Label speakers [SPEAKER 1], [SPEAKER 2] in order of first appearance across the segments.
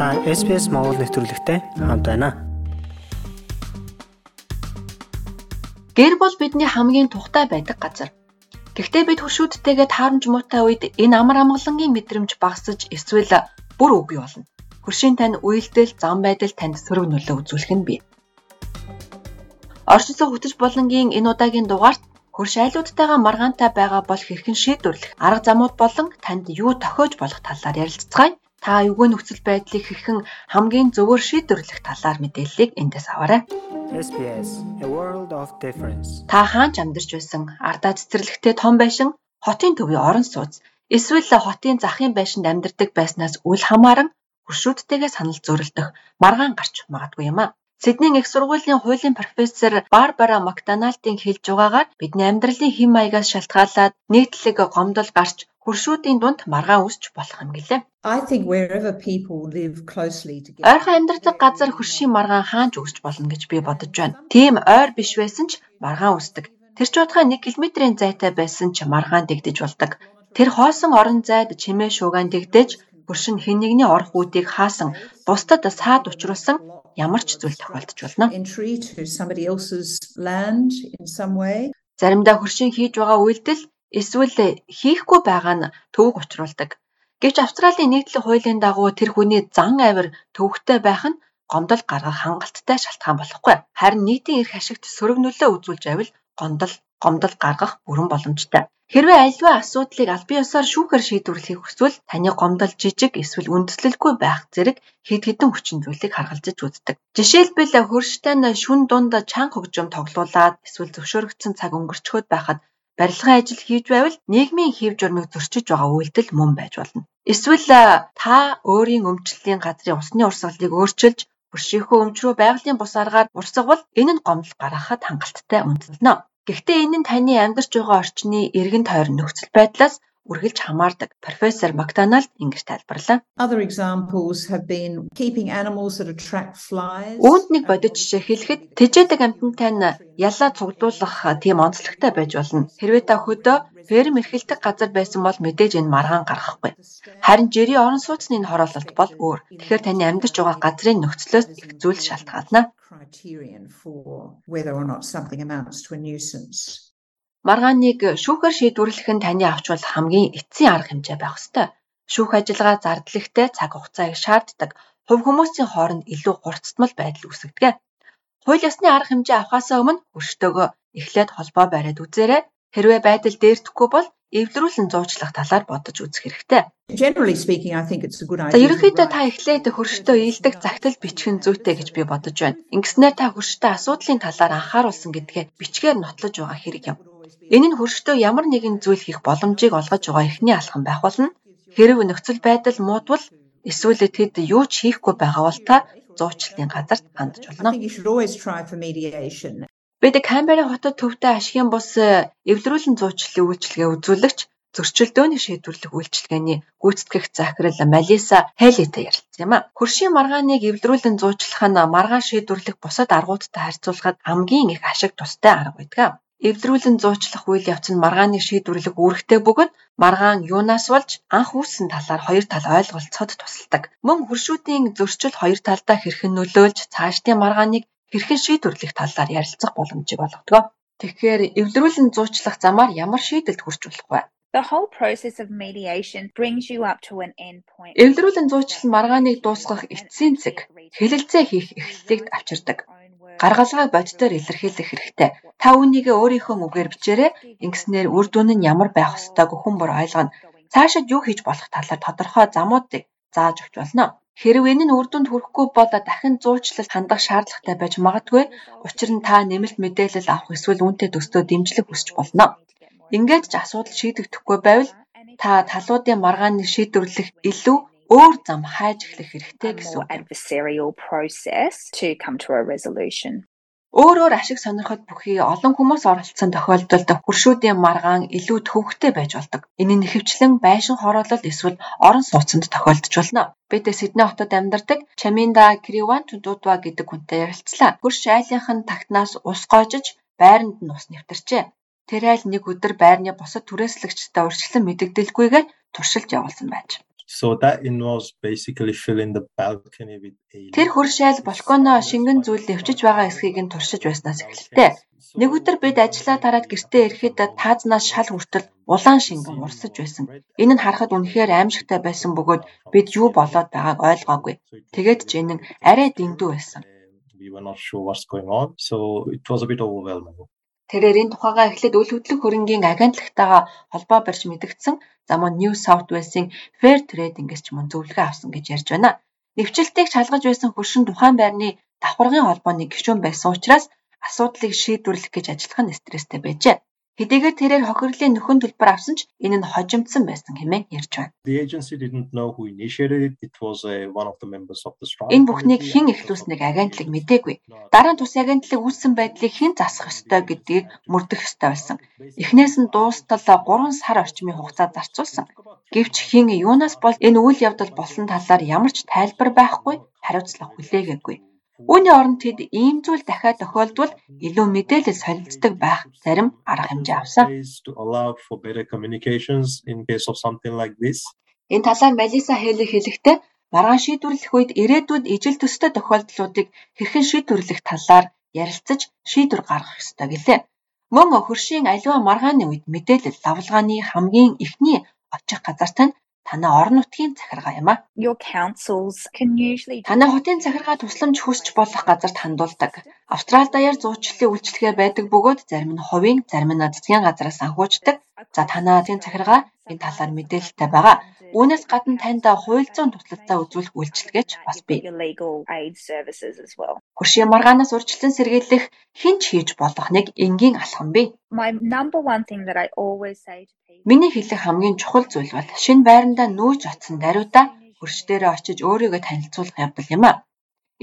[SPEAKER 1] Та SPS Монгол нэвтрүүлэгтэй хамт байна.
[SPEAKER 2] Гэр бол бидний хамгийн тухтай байдаг газар. Гэхдээ бид хуршүүдтэйгээ таарамж муутай үед энэ амар амгалангийн мэдрэмж багасж эсвэл бүр үгүй болно. Хуршийн тань үйлдэл, зам байдал танд сөрөг нөлөө үзүүлэх нь бий. Орчлон хөтөж болонгийн энэ удаагийн дугаарт хурш айлуудтайгаа маргаантай байгаа бол хэрхэн шийдвэрлэх арга замууд болон танд юу тохиож болох талаар ярилцгаая та эвгүй нөхцөл байдлыг хэрхэн хамгийн зөвөр шийдвэрлэх талаар мэдээллийг эндээс аваарай.
[SPEAKER 1] SBS A World of Difference.
[SPEAKER 2] Та хаанч амьдарч байсан ардаа цэцэрлэгтэй том байшин, хотын төвийн орон сууц, эсвэл хотын захын байшинд амьдардаг байснаас үл хамааран хуршүүдтэйгээ санал зөрөлдөх маргаан гарч магадгүй юм а. Сиднейн их сургуулийн хуулийн профессор Барбара Макдоналдын хэлж байгаагаар бидний амьдралын хэм маягаас шалтгаалаад нийтлэг гомдол гарч хуршүүдийн дунд маргаан үсч болох юм гэлээ.
[SPEAKER 3] I think wherever people live closely together.
[SPEAKER 2] Ойрхон амьдардаг газар хуршийн маргаан хаанч үсч болно гэж би бодож байна. Тийм ойр биш байсан ч маргаан үсдэг. Тэр ч удаа 1 км-ийн зайтай байсан ч маргаан дэгдэж болдог. Тэр хоосон орон зайд чимээ шуугаан дэгдэж хуршин хэн нэгний орох үүдийг хаасан бусдад саад учруулсан ямар ч зүйл тохиолдож болно.
[SPEAKER 3] Entry to somebody else's land in some way.
[SPEAKER 2] Заримдаа хуршин хийж байгаа үйлдэл эсвэл хийхгүй байгаа нь төвөг учруулдаг. Гэвч Австралийн нийтлэг хуулийн дагуу тэр хүний зан авир төвөгтэй байх нь гомдол гаргах хангалттай шалтгаан болохгүй. Харин нийтийн эрх ашигт сөрөг нөлөө үзүүлж байвал гомдол гомдол гаргах бүрэн боломжтой. Хэрвээ альва асуудлыг аль бие усаар шүүхээр шийдвэрлэхийг хүсвэл таны гомдол жижиг эсвэл үндэслэлгүй байх зэрэг хэд хэдэн хүчин зүйлийг харгалзаж үздэг. Жишээлбэл хөрштэй нь шүн дунд чанга хөгжим тоглуулад эсвэл зөвшөөрөгдсөн цаг өнгөрчхөд байхад барилгын ажил хийж байвал нийгмийн хэв журмыг зөрчиж байгаа үйлдэл мөн байж болно. Эсвэл та өөрийн өмчлөлийн газрын усны урсгалыг өөрчилж Бүршийнхөө өмч рүү байгалийн бус аргаар урсгавал энэ нь гомдол гаргахад хангалттай үндэслэнэ. Гэхдээ энэ нь таны амьдарч байгаа орчны эргэн тойрон нөхцөл байдлаас үргэлж хамаардаг. Профессор Макдоналд ингэж тайлбарлаа.
[SPEAKER 3] Other examples have been keeping animals that attract flies.
[SPEAKER 2] Үүнд нэг бодит жишээ хэлэхэд тэжээдэг амьтантай нь ялаа цуглуулах тийм онцлогтой байж болно. Хэрвээ та хөдөө ферм эрхэлдэг газар байсан бол мэдээж энэ маргаан гаргахгүй. Харин жирийн орон сууцны хороололт бол өөр. Тэгэхээр таны амьдарч байгаа газрын нөхцлөөс их зүйл шалтгаална.
[SPEAKER 3] criterion for whether or not something amounts to a nuisance.
[SPEAKER 2] Маргааныг шүүхээр шийдвэрлэх нь таны авч болох хамгийн эцсийн арга хэмжээ байх ёстой. Шүүх ажиллагаа зардлагтай цаг хугацааг шаарддаг. Хувь хүмүүсийн хооронд илүү хурцтмал байдал үүсгэдэг. Хууль ёсны арга хэмжээ авахаас өмнө өрштөөгөө эхлээд холбоо бариад үзээрэй. Хэрвээ байдал дээрдэхгүй бол эвлэрүүлэн зуучлах талаар бодож үзэх хэрэгтэй. За ерөнхийдөө та эхлээд хөрштөө ийдэг загтал бичих нь зүйтэй гэж би бодож байна. Ингэснээр та хөрштөө асуудлын талаар анхааруулсан гэдгээ бичгээр нотлож байгаа хэрэг юм. Энэ нь хөрштөө ямар нэгэн зүйл хийх боломжийг олгож байгаа эхний алхам байх болно. Хэрэг нөхцөл байдал муудвал эсвэл тэд юу ч хийхгүй байгаа бол та зуучлалын газарт хандж болно. Бид Камбера хотод төвтэй ашигын бус э, эвлэрүүлэн зуучлалын үйлчилгээ үзүүлэгч зөрчилдөөний шийдвэрлэх үйлчилгээний гүйцэтгэх захирал Малиса Хелитэй ярилцсан юм а. Хөршийн маргааныг эвлэрүүлэн зуучлах нь маргаан шийдвэрлэх бусад аргуудтай харьцуулахад хамгийн их ашиг тустай арга байдаг. Эвдрүүлэн зуучлах үйл явц нь маргааныг шийдвэрлэх үүрэгтэй бөгөөд маргаан юунаас болж анх үүссэн талаар хоёр тал ойлголцоход тусалдаг. Мөн хуршүүдийн зөрчил хоёр талдаа хэрхэн нөлөөлж цаашдын маргааныг хэрхэн шийдвэрлэх талаар ярилцах боломжийг олгодог. Тэгэхээр эвдрүүлэн зуучлах замаар ямар шийдэлд хүрч болох вэ?
[SPEAKER 4] The whole process of mediation brings you up to an end point.
[SPEAKER 2] Эвдрүүлэн зуучлал маргааныг дуусгах эцсийн зэг хэлэлцээ хийх эхлэлийг авчирдаг. Гаргалгааг боддоор илэрхийлэх хэрэгтэй. Та үүнийгээ өөрийнхөө үгээр бичээрэй. Ингэснээр үр дүн нь ямар байх ёстойг хүн бүр ойлгоно. Цаашид юу хийж болох талаар тодорхой замуудыг зааж өгч болно. Хэрв энэ нь үр дүнд хүрэхгүй бол дахин зуучлал хандах шаардлагатай байж магадгүй. Учир нь та нэмэлт мэдээлэл авах эсвэл үүнтэй төстөө дэмжлэг хүсч болно. Ингээд ч асуудал шийдэгдэхгүй байвал та талуудын маргааныг шийдвэрлэх илүү өөр зам хайж эхлэх хэрэгтэй гэсэн
[SPEAKER 4] adversarial process to come to a resolution.
[SPEAKER 2] Өөр өөр ашиг сонирхол бүхий олон хүмүүс оролцсон тохиолдолд хуршүүдийн маргаан илүү төвөгтэй байж болдог. Энэ нь ихэвчлэн байшин хороололд эсвэл орон сууцнд тохиолдож болно. Бид Сидней хотод амьдардаг Чаминда Криван Тудудва гэдэг хүнтэй ярилцлаа. Хурш айлынх нь тагтнаас ус гоожиж байранд нь ус нэвтэрчээ. Тэр айл нэг өдөр байрны бусад түрээслэгчтэй урьдчилан мэдэгдэлгүйгээр туршилт явуулсан байж.
[SPEAKER 5] So that involves basically filling the balcony with alien.
[SPEAKER 2] Тэр хуршайл балконо шингэн зүйл нэвчиж байгаа эсхийг нь туршиж байснаас эхэллээ. Нэг өдөр бид ажиллаа тараад гэртээ ирэхэд таазнаас шал хүртэл улаан шингэн урсаж байсан. Энэ нь харахад үнэхээр аимшигтай байсан бөгөөд бид юу болоод байгааг ойлгоогүй. Тэгээд ч энэ нь арай дэндүү байсан.
[SPEAKER 5] We were not sure what's going on, so it was a bit overwhelming.
[SPEAKER 2] Тэрээр энэ тухайгаа эхлээд үл хөдлөх хөрөнгийн агентлагтайгаа холбоо барьж мэдгдсэн. За мөн New South Wales-ийн Fair Trade-ингээс ч мөн зөвлөгөө авсан гэж ярьж байна. Нэвчлэлтийг шалгаж байсан хөршин тухайн байрны давхаргын холбооны гишүүн байсан учраас асуудлыг шийдвэрлэх гэж ажиллах нь стресстэй байжээ. Хэдийгээр тэрээр хохирлын нөхөн төлбөр авсан ч энэ нь хожимдсан байсан хэмээн ярьж байна.
[SPEAKER 5] Uh.
[SPEAKER 2] Энэ бүхнийг хэн эхлүүлснийг агентлаг мэдээгүй. Дараа нь тус агентлаг үүссэн байдлыг хэн засах ёстой гэдгийг мөрдөх ёстой байсан. Эхнээс нь дуустал 3 сар орчмын хугацаа зарцуулсан. Гэвч хэн юунаас бол энэ үйл явдал болсон талаар ямар ч тайлбар байхгүй хариуцлага хүлээгээгүй. Үүний оронд тэд ийм зүйл дахиад тохиолдвол илүү мэдээлэл солилцдог байх зарим арга хэмжээ авсан. Энэ талаар Малиса Хейли хэлэхдээ маргаан шийдвэрлэх үед ирээдүйд ижил төстэй тохиолдлуудыг хэрхэн шийдвэрлэх талаар ярилцаж шийдвэр гаргах ёстой гэлээ. Мөн хөршийн аливаа маргааны үед мэдээлэл давлгааны хамгийн эхний очих газарт нь танай орон нутгийн захиргаа юм а.
[SPEAKER 4] Your councils can usually
[SPEAKER 2] Танай хотын захиргаа тусламж хүсч болох газарт хандуулдаг. Австрали даяар зуучлалын үйлчлэгээ байдаг бөгөөд зарим нь хувийн, зарим нь засгийн газраас санхүүждэг. За танай хотын захиргаа энэ талаар мэдээлэлтэй байгаа. Үүнээс гадна танд хууль зүйн туслалцаа үзүүлэх үйлчилгээч бас бий. Хөршийн маргаанаас урьдчилан сэргийлэх хинч хийж болох нэг энгийн алхам бий. Миний хэлэх хамгийн чухал зүйл бол шинэ байрандаа нүүж оцсон даруйда хөрш дээрээ очиж өөрийгөө танилцуулах явдал юм а.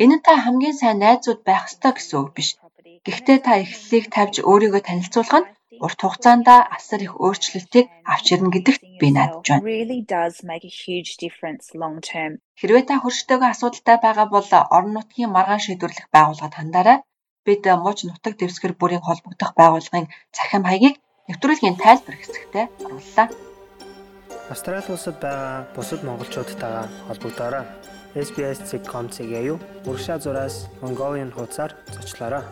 [SPEAKER 2] Энэ нь та хамгийн сайн найзууд байх ёстой гэсэн үг биш. Гэхдээ та эхлэлийг тавьж өөрийгөө танилцуулах нь урт хугацаанд асар их өөрчлөлтийг авч ирнэ гэдэгт би найдаж байна. Хэрвээ та хөрштэйгээ асуудалтай байгаа бол орон нутгийн маргаан шийдвэрлэх байгууллагад хандаарай. Бид мууч нутаг дэвсгэр бүрийн холбогдох байгууллагын цахим хаягийг нэвтрүүлгийн тайлбар хэсэгтээ орууллаа.
[SPEAKER 1] Австрали улсад байгаа бусад монголчуудтайгаа холбогдоорой. SBS.com-ийг юу урагшаа зураас Mongolian хуудасаар зочлоорой.